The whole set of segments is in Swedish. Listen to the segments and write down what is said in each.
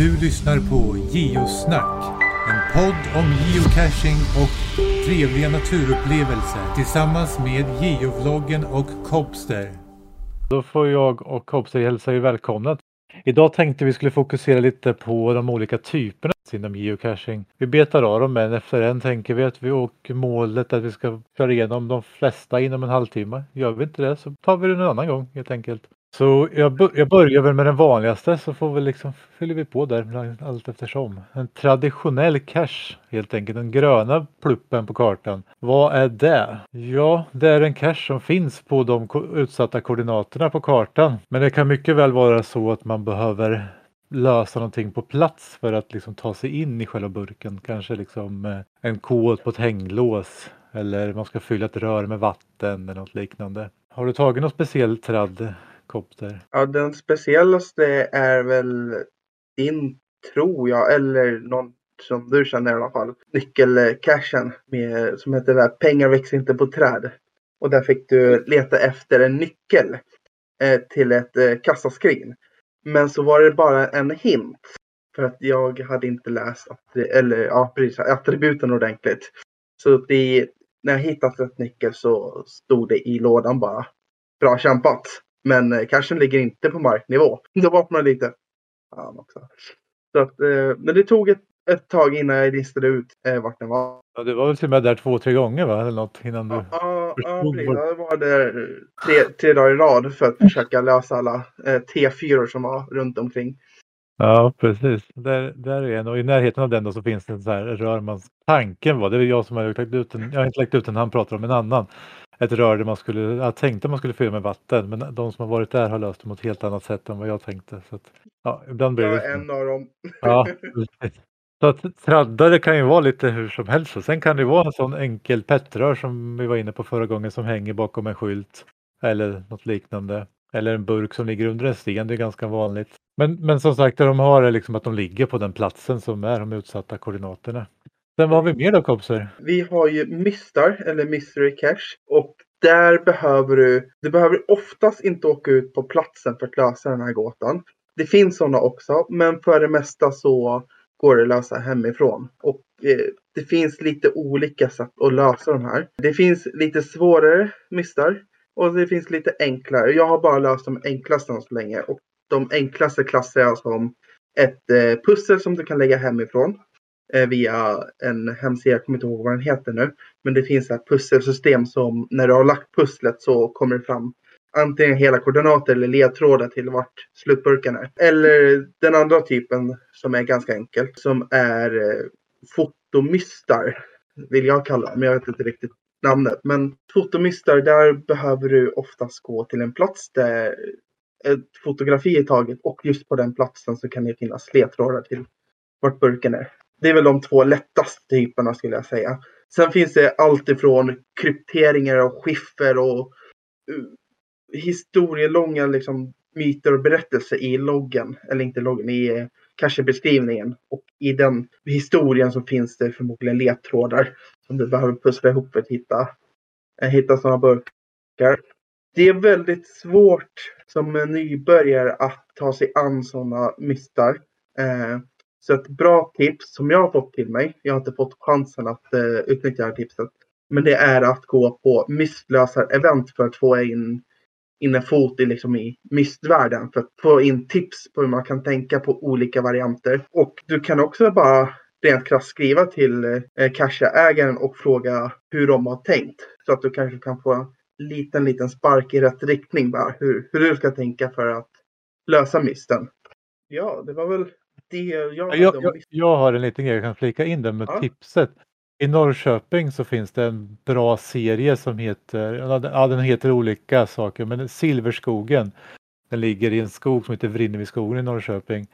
Du lyssnar på Geosnack. En podd om geocaching och trevliga naturupplevelser tillsammans med Geovloggen och Cobster. Då får jag och Cobster hälsa er välkomna. Idag tänkte vi skulle fokusera lite på de olika typerna inom geocaching. Vi betar av dem en efter en tänker vi att vi och målet är att vi ska köra igenom de flesta inom en halvtimme. Gör vi inte det så tar vi det en annan gång helt enkelt. Så jag, jag börjar väl med den vanligaste så får vi liksom fyller vi på där allt eftersom. En traditionell cache helt enkelt, den gröna pluppen på kartan. Vad är det? Ja, det är en cache som finns på de utsatta koordinaterna på kartan. Men det kan mycket väl vara så att man behöver lösa någonting på plats för att liksom ta sig in i själva burken. Kanske liksom eh, en kod på ett hänglås eller man ska fylla ett rör med vatten eller något liknande. Har du tagit något speciellt tradd helikopter? Ja, den speciellaste är väl din, tror jag, eller någon som du känner i alla fall. Nyckelcashen med, som heter där, pengar växer inte på träd. Och där fick du leta efter en nyckel eh, till ett eh, kassaskrin. Men så var det bara en hint. För att jag hade inte läst eller, ja, precis, attributen ordentligt. Så det, när jag hittat rätt nyckel så stod det i lådan bara. Bra kämpat! Men eh, cashen ligger inte på marknivå. Då vaknar man lite. Fan också. Så att, eh, men det tog ett, ett tag innan jag listade ut eh, vart den var. Ja, du var väl till och med där två, tre gånger va? Eller något innan du... Ja, ja precis. Jag var där tre, tre dagar i rad för att försöka lösa alla eh, T4 som var runt omkring. Ja, precis. Där, där är en och i närheten av den då så finns det en sån här rörmans... Tanken var, det är jag som har lagt ut den, jag har inte lagt ut den, han pratar om en annan ett rör man skulle, jag tänkte man skulle fylla med vatten men de som har varit där har löst det på ett helt annat sätt än vad jag tänkte. Så att, ja, ibland blir det... En av dem. Ja, Så att traddare kan ju vara lite hur som helst och sen kan det vara en sån enkel pettrör som vi var inne på förra gången som hänger bakom en skylt eller något liknande. Eller en burk som ligger under en sten, det är ganska vanligt. Men, men som sagt, det de har är liksom att de ligger på den platsen som är de utsatta koordinaterna. Sen vad har vi mer då kompisar? Vi har ju Mistar eller Mystery Cache och där behöver du, du behöver oftast inte åka ut på platsen för att lösa den här gåtan. Det finns sådana också, men för det mesta så går det att lösa hemifrån. Och eh, det finns lite olika sätt att lösa de här. Det finns lite svårare mistar och det finns lite enklare. Jag har bara löst de enklaste än så länge och de enklaste klassar jag som ett eh, pussel som du kan lägga hemifrån. Eh, via en hemsida, jag kommer inte ihåg vad den heter nu. Men det finns ett pusselsystem som när du har lagt pusslet så kommer det fram antingen hela koordinater eller ledtrådar till vart slutburken är. Eller den andra typen som är ganska enkel som är eh, fotomystar vill jag kalla men jag vet inte riktigt namnet. Men fotomystar, där behöver du oftast gå till en plats där ett fotografi är taget och just på den platsen så kan det finnas ledtrådar till vart burken är. Det är väl de två lättaste typerna skulle jag säga. Sen finns det allt ifrån krypteringar och skiffer och uh, historielånga liksom, myter och berättelser i loggen. Eller inte loggen, i eh, kanske beskrivningen. Och i den historien så finns det förmodligen ledtrådar som du behöver pussla ihop för att hitta, eh, hitta sådana burkar. Det är väldigt svårt som nybörjare att ta sig an sådana mystar. Eh, så ett bra tips som jag har fått till mig, jag har inte fått chansen att eh, utnyttja det här tipset, men det är att gå på mystlösar-event för att få in, in en fot i, liksom, i mystvärlden. För att få in tips på hur man kan tänka på olika varianter. Och du kan också bara rent krasst skriva till eh, Casha-ägaren och fråga hur de har tänkt. Så att du kanske kan få en liten, liten spark i rätt riktning bara. Hur, hur du ska tänka för att lösa mysten. Ja, det var väl det jag, jag, jag, jag har en liten grej jag kan flika in där med ja. tipset. I Norrköping så finns det en bra serie som heter, ja den heter olika saker, men Silverskogen. Den ligger i en skog som heter Vrinneviskogen i Norrköping.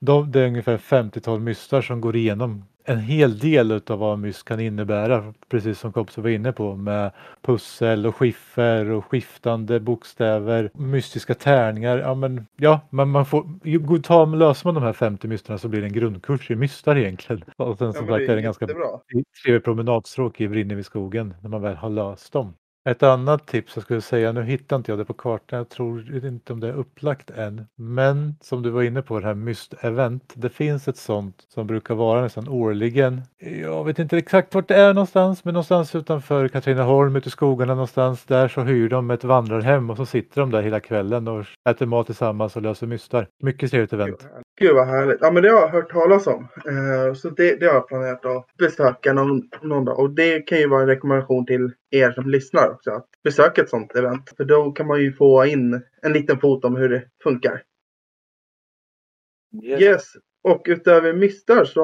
De, det är ungefär 50-tal mystar som går igenom en hel del utav vad myst kan innebära, precis som Kopps var inne på med pussel och skiffer och skiftande bokstäver, mystiska tärningar. Ja, men ja, man, man får ta, löser man de här 50 mysterna så blir det en grundkurs i mystar egentligen. Och sen som ja, sagt är det en ganska trevlig promenadstråk i Vrinnevi skogen när man väl har löst dem. Ett annat tips jag skulle säga, nu hittar inte jag det på kartan, jag tror inte om det är upplagt än. Men som du var inne på, det här Myst-event. Det finns ett sånt som brukar vara nästan årligen. Jag vet inte exakt vart det är någonstans, men någonstans utanför Katrineholm, ute i skogarna någonstans. Där så hyr de ett vandrarhem och så sitter de där hela kvällen och äter mat tillsammans och löser mystar. Mycket trevligt event. Gud vad härligt. Ja men det har jag hört talas om. Eh, så det, det har jag planerat att besöka någon, någon dag. Och det kan ju vara en rekommendation till er som lyssnar också. Att besöka ett sånt event. För då kan man ju få in en liten fot om hur det funkar. Yes. Yes. Och utöver mystar så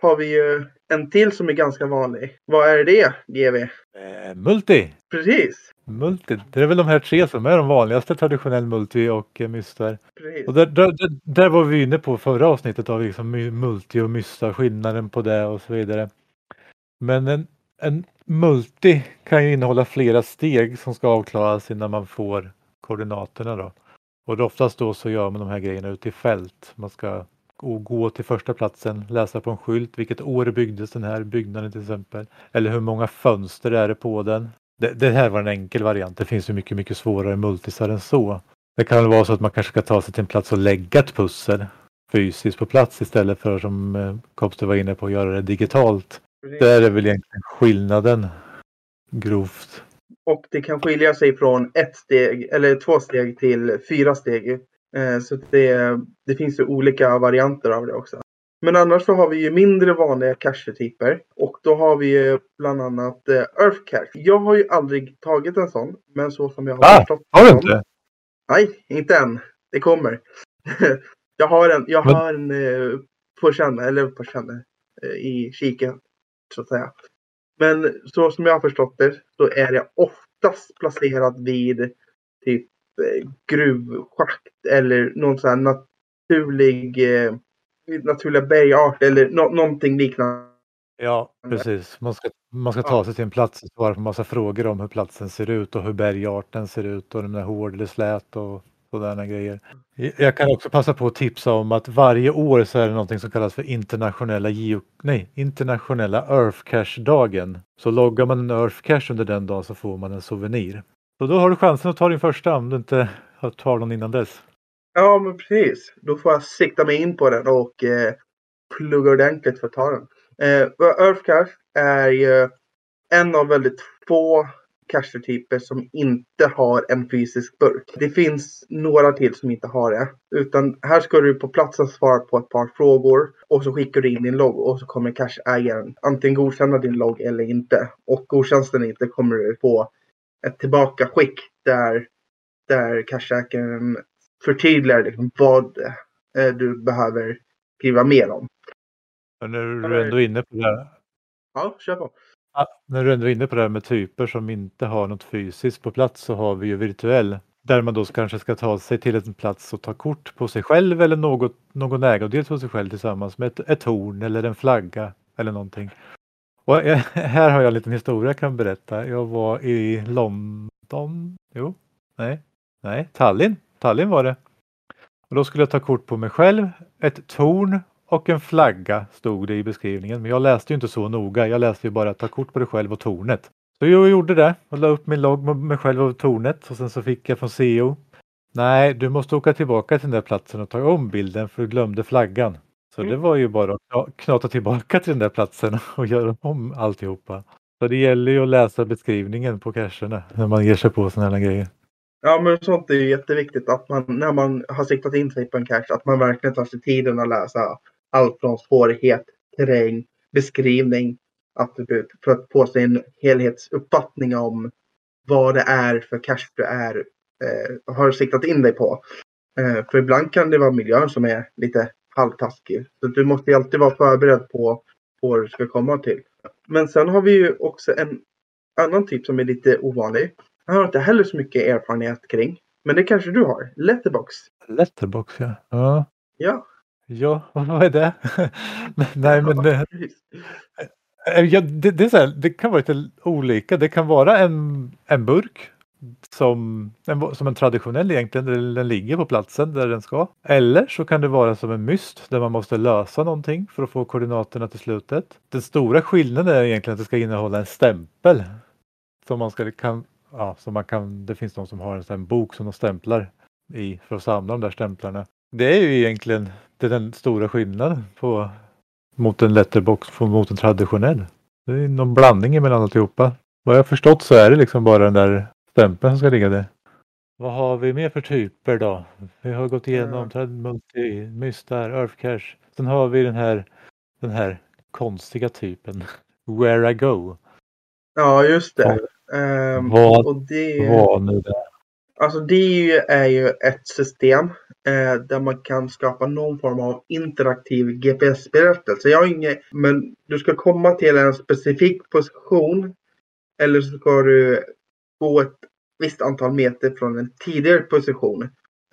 har vi ju en till som är ganska vanlig. Vad är det GV? Eh, multi! Precis. Multi, det är väl de här tre som är de vanligaste, traditionell multi och eh, mystar. Precis. Och där, där, där, var vi inne på förra avsnittet av liksom multi och mystar, skillnaden på det och så vidare. Men en, en multi kan ju innehålla flera steg som ska avklaras innan man får koordinaterna då. Och oftast då så gör man de här grejerna ute i fält. Man ska gå, gå till första platsen, läsa på en skylt vilket år byggdes den här byggnaden till exempel. Eller hur många fönster är det på den. Det, det här var en enkel variant. Det finns ju mycket, mycket svårare multisar än så. Det kan väl vara så att man kanske ska ta sig till en plats och lägga ett pussel fysiskt på plats istället för som eh, Kopster var inne på att göra det digitalt. Där är väl egentligen skillnaden grovt. Och det kan skilja sig från ett steg eller två steg till fyra steg. Eh, Så det, det finns ju olika varianter av det också. Men annars så har vi ju mindre vanliga cache-typer. Och då har vi ju bland annat eh, Earth Cache. Jag har ju aldrig tagit en sån. Men så som jag har Ah, förstått Har du inte? Nej, inte än. Det kommer. jag har en, jag Men- har en eh, på känn, eller på känn, i kiken. Så att säga. Men så som jag har förstått det så är det oftast placerat vid typ gruvschakt eller någon sån här naturlig eh, naturliga bergart eller nå någonting liknande. Ja, precis. Man ska, man ska ta sig till en plats och svara på massa frågor om hur platsen ser ut och hur bergarten ser ut och om den är hård eller slät och sådana grejer. Jag kan också passa på att tipsa om att varje år så är det någonting som kallas för internationella, geo, nej, internationella Earth Cache-dagen. Så loggar man en Earth Cache under den dagen så får man en souvenir. Så då har du chansen att ta din första om du inte har tar någon innan dess. Ja, men precis. Då får jag sikta mig in på den och eh, plugga ordentligt för att ta den. Eh, Earthcache är ju en av väldigt få cashertyper som inte har en fysisk burk. Det finns några till som inte har det. Utan här ska du på platsen svara på ett par frågor och så skickar du in din logg och så kommer cashägaren antingen godkänna din logg eller inte. Och godkänns den inte kommer du få ett tillbakaskick där, där cache-ägaren förtydligar liksom vad eh, du behöver skriva mer om. Och när du ändå är inne på det här, Ja, kör på. Ja, när du ändå är inne på det här med typer som inte har något fysiskt på plats så har vi ju virtuell. Där man då kanske ska ta sig till en plats och ta kort på sig själv eller något, någon ägodel på sig själv tillsammans med ett, ett torn eller en flagga eller någonting. Och eh, här har jag en liten historia jag kan berätta. Jag var i London. Jo, nej, nej, Tallinn. Tallinn var det. Och då skulle jag ta kort på mig själv, ett torn och en flagga stod det i beskrivningen. Men jag läste ju inte så noga. Jag läste ju bara ta kort på dig själv och tornet. Så jag gjorde det och la upp min logg med mig själv och tornet och sen så fick jag från CEO. Nej, du måste åka tillbaka till den där platsen och ta om bilden för du glömde flaggan. Så det var ju bara att kna- knata tillbaka till den där platsen och göra om alltihopa. Så det gäller ju att läsa beskrivningen på cacherna när man ger sig på sådana här grejer. Ja, men sånt är ju jätteviktigt att man när man har siktat in sig på en cache att man verkligen tar sig tiden att läsa allt från svårighet, terräng, beskrivning, attribut för att få sig en helhetsuppfattning om vad det är för cache du är, eh, har siktat in dig på. Eh, för ibland kan det vara miljön som är lite halvtaskig. Så du måste ju alltid vara förberedd på på vad du ska komma till. Men sen har vi ju också en annan typ som är lite ovanlig. Jag har inte heller så mycket erfarenhet kring. Men det kanske du har. Letterbox. Letterbox ja. Ja, Ja. ja vad är det? Nej men det. Eh, Ja, det, det, är så här, det kan vara lite olika. Det kan vara en, en burk som en, som en traditionell egentligen, där den ligger på platsen där den ska. Eller så kan det vara som en myst där man måste lösa någonting för att få koordinaterna till slutet. Den stora skillnaden är egentligen att det ska innehålla en stämpel som man ska, kan ja, som man kan, det finns de som har en sån bok som de stämplar i för att samla de där stämplarna. Det är ju egentligen det är den stora skillnaden på, mot en letterbox mot en traditionell. Det är någon blandning mellan alltihopa. Vad jag förstått så är det liksom bara den där stämpeln som ska ligga där. Vad har vi mer för typer då? Vi har gått igenom Ja. Multi, Mystar, Earth Cache. Sen har vi den här, den här konstiga typen. Where I go. Ja, just det. Ehm, Vad och det, Vad nu det alltså det är ju, är ju ett system eh, där man kan skapa någon form av interaktiv GPS-berättelse. Jag har inget, men du ska komma till en specifik position eller så ska du gå ett visst antal meter från en tidigare position.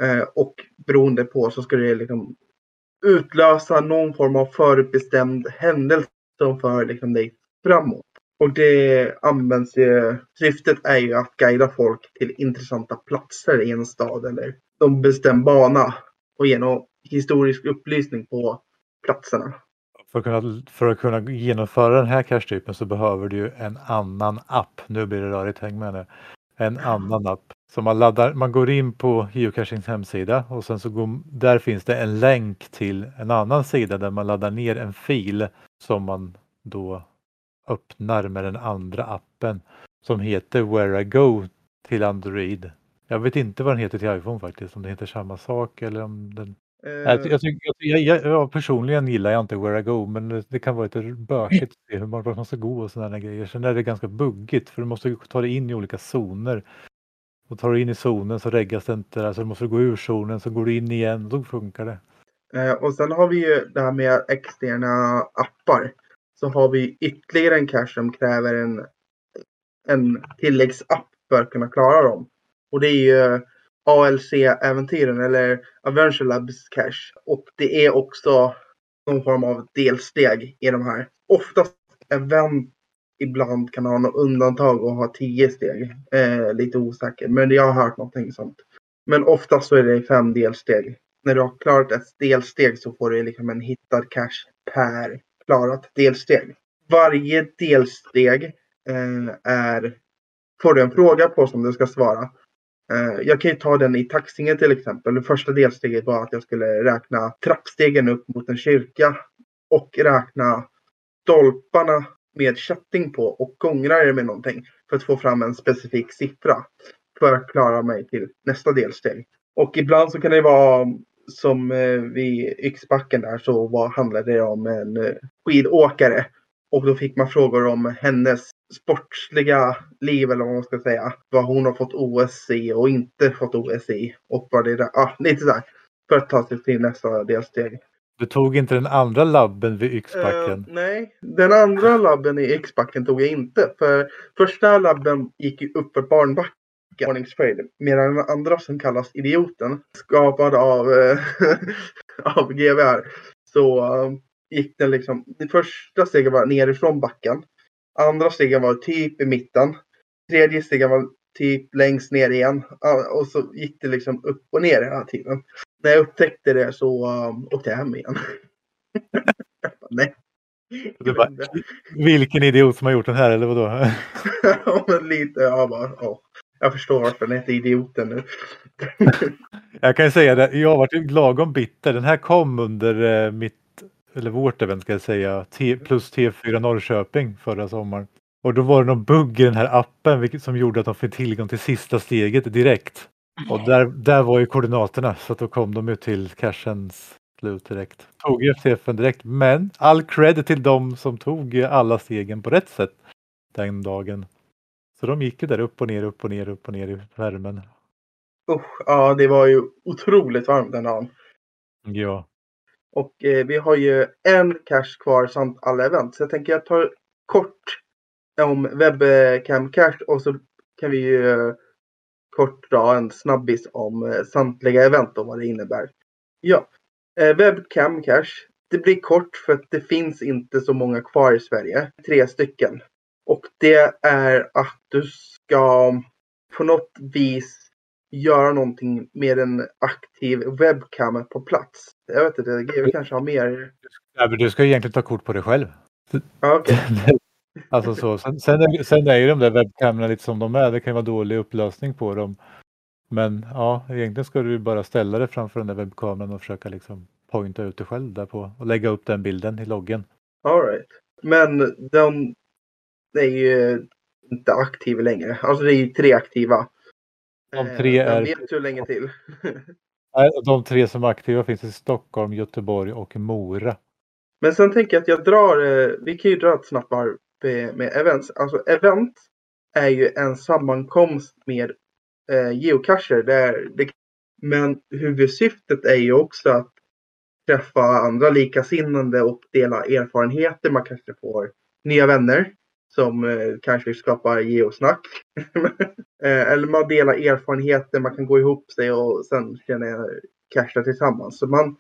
Eh, och beroende på så ska det liksom utlösa någon form av förutbestämd händelse som för liksom dig framåt. Och det används ju, syftet är ju att guida folk till intressanta platser i en stad eller de bestämd bana och ge någon historisk upplysning på platserna. För att, kunna, för att kunna genomföra den här cache-typen så behöver du en annan app. Nu blir det rörigt, häng med nu. En annan app. Så man, laddar, man går in på geocachings hemsida och sen så går, där finns det en länk till en annan sida där man laddar ner en fil som man då öppnar med den andra appen som heter Where I Go till Android. Jag vet inte vad den heter till iPhone faktiskt, om det heter samma sak eller om den jag, jag, jag, jag, jag, personligen gillar jag inte Where I Go men det, det kan vara lite bökigt att se hur man, ska gå och sådana grejer. Sen är det ganska buggigt för du måste ta dig in i olika zoner. Och tar du in i zonen så reggas det inte där så du måste gå ur zonen så går du in igen och då funkar det. Eh, och sen har vi ju det här med externa appar. Så har vi ytterligare en cache som kräver en, en tilläggsapp för att kunna klara dem. Och det är ju ALC-äventyren eller Adventure Labs cache. Och det är också någon form av delsteg i de här. Oftast event ibland kan ha något undantag och ha tio steg. Eh, lite osäker, men jag har hört någonting sånt. Men oftast så är det fem delsteg när du har klarat ett delsteg så får du liksom en hittad cash per klarat delsteg. Varje delsteg eh, är, får du en fråga på som du ska svara. Eh, jag kan ju ta den i taxingen till exempel. Det första delsteget var att jag skulle räkna trappstegen upp mot en kyrka och räkna stolparna med kätting på och gångra det med någonting för att få fram en specifik siffra för att klara mig till nästa delsteg. Och ibland så kan det vara som eh, vid Yxbacken där så var, handlade det om en eh, skidåkare. Och då fick man frågor om hennes sportsliga liv eller vad man ska säga. Vad hon har fått OS i och inte fått OS i. Och vad det är där. Ah, lite sådär. För att ta sig till nästa delsteg. Du tog inte den andra labben vid Yxbacken? Eh, nej, den andra labben i Yxbacken tog jag inte. För första labben gick ju upp för barnbacken. Medan den andra som kallas Idioten. Skapad av, eh, av GVR. Så eh, gick den liksom. Det första steget var nerifrån backen. Andra steget var typ i mitten. Tredje steget var typ längst ner igen. Och så gick det liksom upp och ner hela tiden. När jag upptäckte det så um, åkte jag hem igen. Nej. Du bara, vilken idiot som har gjort den här eller vadå? Ja, men lite. Jag bara, ja. Jag förstår varför den heter Idioten nu. Jag kan ju säga det, jag har varit lagom bitter. Den här kom under eh, mitt, eller vårt event ska jag säga, T, plus T4 Norrköping förra sommaren. Och då var det någon bugg i den här appen vilket, som gjorde att de fick tillgång till sista steget direkt. Och där, där var ju koordinaterna så att då kom de ju till cachens slut direkt. Tog ju FTFen direkt men all cred till de som tog alla stegen på rätt sätt den dagen. Så de gick ju där upp och ner, upp och ner, upp och ner i värmen. Usch, ja, det var ju otroligt varmt den dagen. Ja. Och eh, vi har ju en cache kvar samt alla event. Så jag tänker jag tar kort om webcam cache och så kan vi ju eh, kort dra en snabbis om eh, samtliga event och vad det innebär. Ja, eh, webcam cache. Det blir kort för att det finns inte så många kvar i Sverige. Tre stycken. Och det är att du ska på något vis göra någonting med en aktiv webcam på plats. Jag vet inte, GW kanske har mer. Ja, men du ska ju egentligen ta kort på dig själv. Ja, okej. Alltså så. Sen, sen, är, sen är ju de där webbkamerorna lite som de är. Det kan vara dålig upplösning på dem. Men ja, egentligen ska du bara ställa det framför den där webbkameran och försöka liksom pointa ut det själv där på och lägga upp den bilden i loggen. All right. Men de är ju inte aktiva längre. Alltså det är ju tre aktiva. De tre Eh, är- Jag vet hur länge till. De tre som är aktiva finns i Stockholm, Göteborg och Mora. Men sen tänker jag att jag drar, eh, vi kan ju dra ett snabbt varv med, med events. Alltså event är ju en sammankomst med eh, geocacher. Där det, men huvudsyftet är ju också att träffa andra likasinnande och dela erfarenheter. Man kanske får nya vänner som eh, kanske skapar geosnack. eh, eller man delar erfarenheter, man kan gå ihop sig och sen känna casha tillsammans. Så man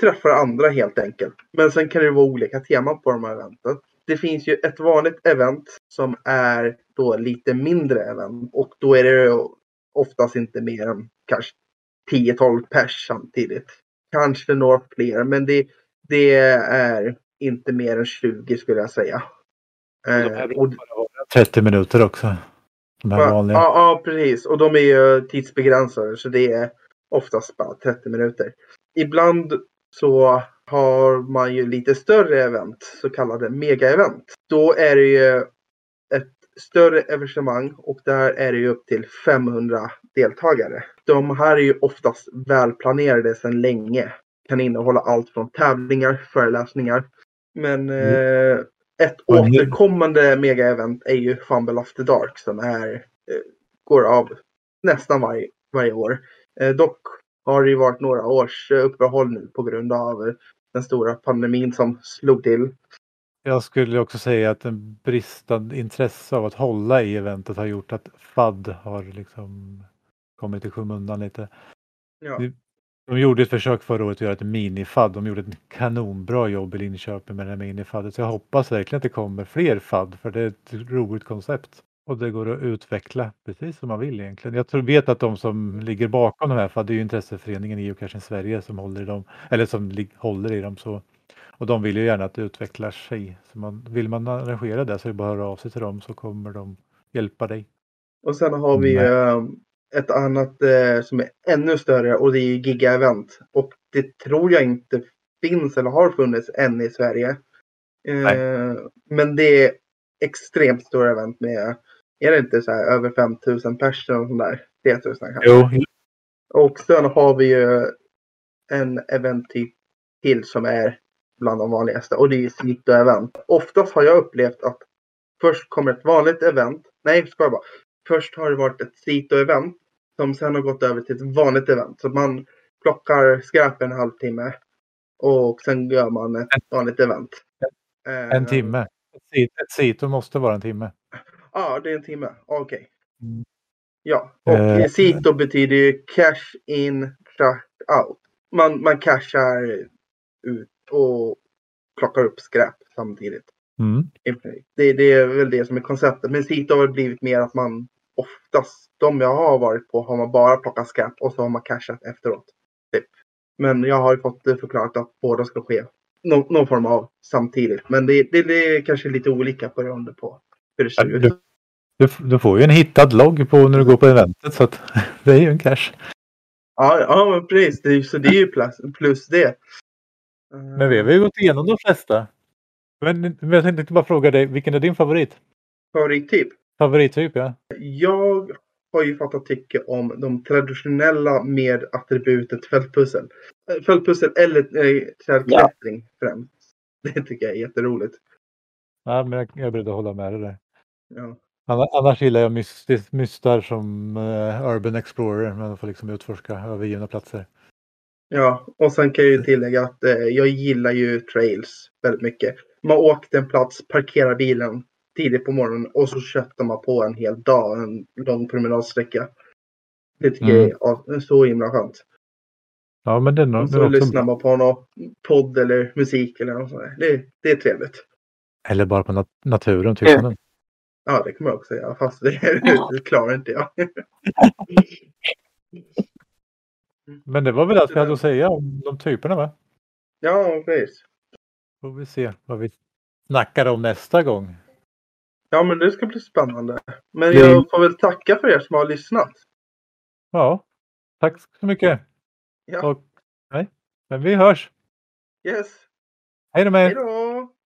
träffar andra helt enkelt. Men sen kan det vara olika teman på de här eventen. Det finns ju ett vanligt event som är då lite mindre event och då är det oftast inte mer än kanske 10-12 pers samtidigt. Kanske några fler men det, det är inte mer än 20 skulle jag säga. Eh, och, bara vara 30 minuter också. De här ja, vanliga. ja, ja, precis. Och de är ju tidsbegränsade så det är oftast bara 30 minuter. Ibland så har man ju lite större event, så kallade mega-event. Då är det ju ett större evenemang och där är det ju upp till 500 deltagare. De här är ju oftast välplanerade sedan länge. Kan innehålla allt från tävlingar, föreläsningar. Men eh, ett återkommande mega-event är ju Fumble After Dark som är, eh, går av nästan varje, varje år. Eh, dock har det ju varit några års eh, uppehåll nu på grund av den stora pandemin som slog till. Jag skulle också säga att en bristande intresse av att hålla i eventet har gjort att FAD har liksom kommit i skymundan lite. Ja. De gjorde ett försök förra året att göra ett mini-FAD. De gjorde ett kanonbra jobb i Linköping med det här mini-FADet. Så jag hoppas verkligen att det kommer fler FAD för det är ett roligt koncept. Och det går att utveckla precis som man vill egentligen. Jag tror, vet att de som ligger bakom de här FAD det är ju intresseföreningen Geocaching Sverige som håller i dem. Eller som håller i dem. Så. Och de vill ju gärna att det utvecklar sig. Så man, vill man arrangera det så är det bara att höra av sig till dem så kommer de hjälpa dig. Och sen har vi Nej. eh, ett annat eh, som är ännu större och det är ju Giga Event. Och det tror jag inte finns eller har funnits än i Sverige. Eh, men det är extremt stora event med, är det inte så här över 5000 personer och sånt där? 3000 kanske. Jo, Och sen har vi ju en eventtyp till som är bland de vanligaste och det är ju Smitto event. Oftast har jag upplevt att först kommer ett vanligt event. Nej, ska jag bara. Först har det varit ett Sito event som sen har gått över till ett vanligt event. Så man plockar skräp en halvtimme och sen gör man ett vanligt event. en Eh, timme. Ett sit- Ett sito måste vara en timme. Ja, det är en timme. Okej. Mm. Ja, och Eh. Sito betyder ju cash in, cash out. Man, man cashar ut och plockar upp skräp samtidigt. Mm. Det, det är väl det som är konceptet. Men Sito har blivit mer att man oftast, de jag har varit på, har man bara plockat skräp och så har man cashat efteråt. Typ. Men jag har ju fått förklarat att båda ska ske någon, någon form av samtidigt. Men det, det, det är kanske lite olika beroende på hur det ser Ja, ut. du- Du, du får ju en hittad logg på när du går på eventet så att det är ju en cash. Ja, ja men precis. Det, så det är ju plus, plus det. Men vi har ju gått igenom de flesta. Men, men jag tänkte bara fråga dig, vilken är din favorit? Favorittyp? Favorittyp ja. Jag har ju fattat tycke om de traditionella med attributet fältpussel. Eh, Fältpussel eller eh, trädklättring främst. Det tycker jag är jätteroligt. ja men jag, jag är beredd att hålla med dig där. Ja. Anna- Annars gillar jag mystis, mystar som eh, Urban Explorer. Man får liksom utforska övergivna platser. ja, och sen kan jag ju tillägga att eh, jag gillar ju trails väldigt mycket. Man åker till en plats, parkerar bilen tidigt på morgonen och så köttar man på en hel dag, en lång promenadsträcka. Det tycker Mm. jag är ja, så himla skönt. Ja men den, Och den så är också lyssnar man på någon podd eller musik eller något sånt. Det, det är trevligt. Eller bara på nat- naturen tycker man. Ja, det kan man också göra. Fast det, det klarar inte jag. Men det var väl allt vi hade att säga om de typerna va? Ja, precis. Får vi se vad vi snackar om nästa gång. Ja, men det ska bli spännande. Men jag får väl tacka för er som har lyssnat. Ja, tack så mycket. Ja. Och, nej, men vi hörs. Yes. Hej då med er. Hej då!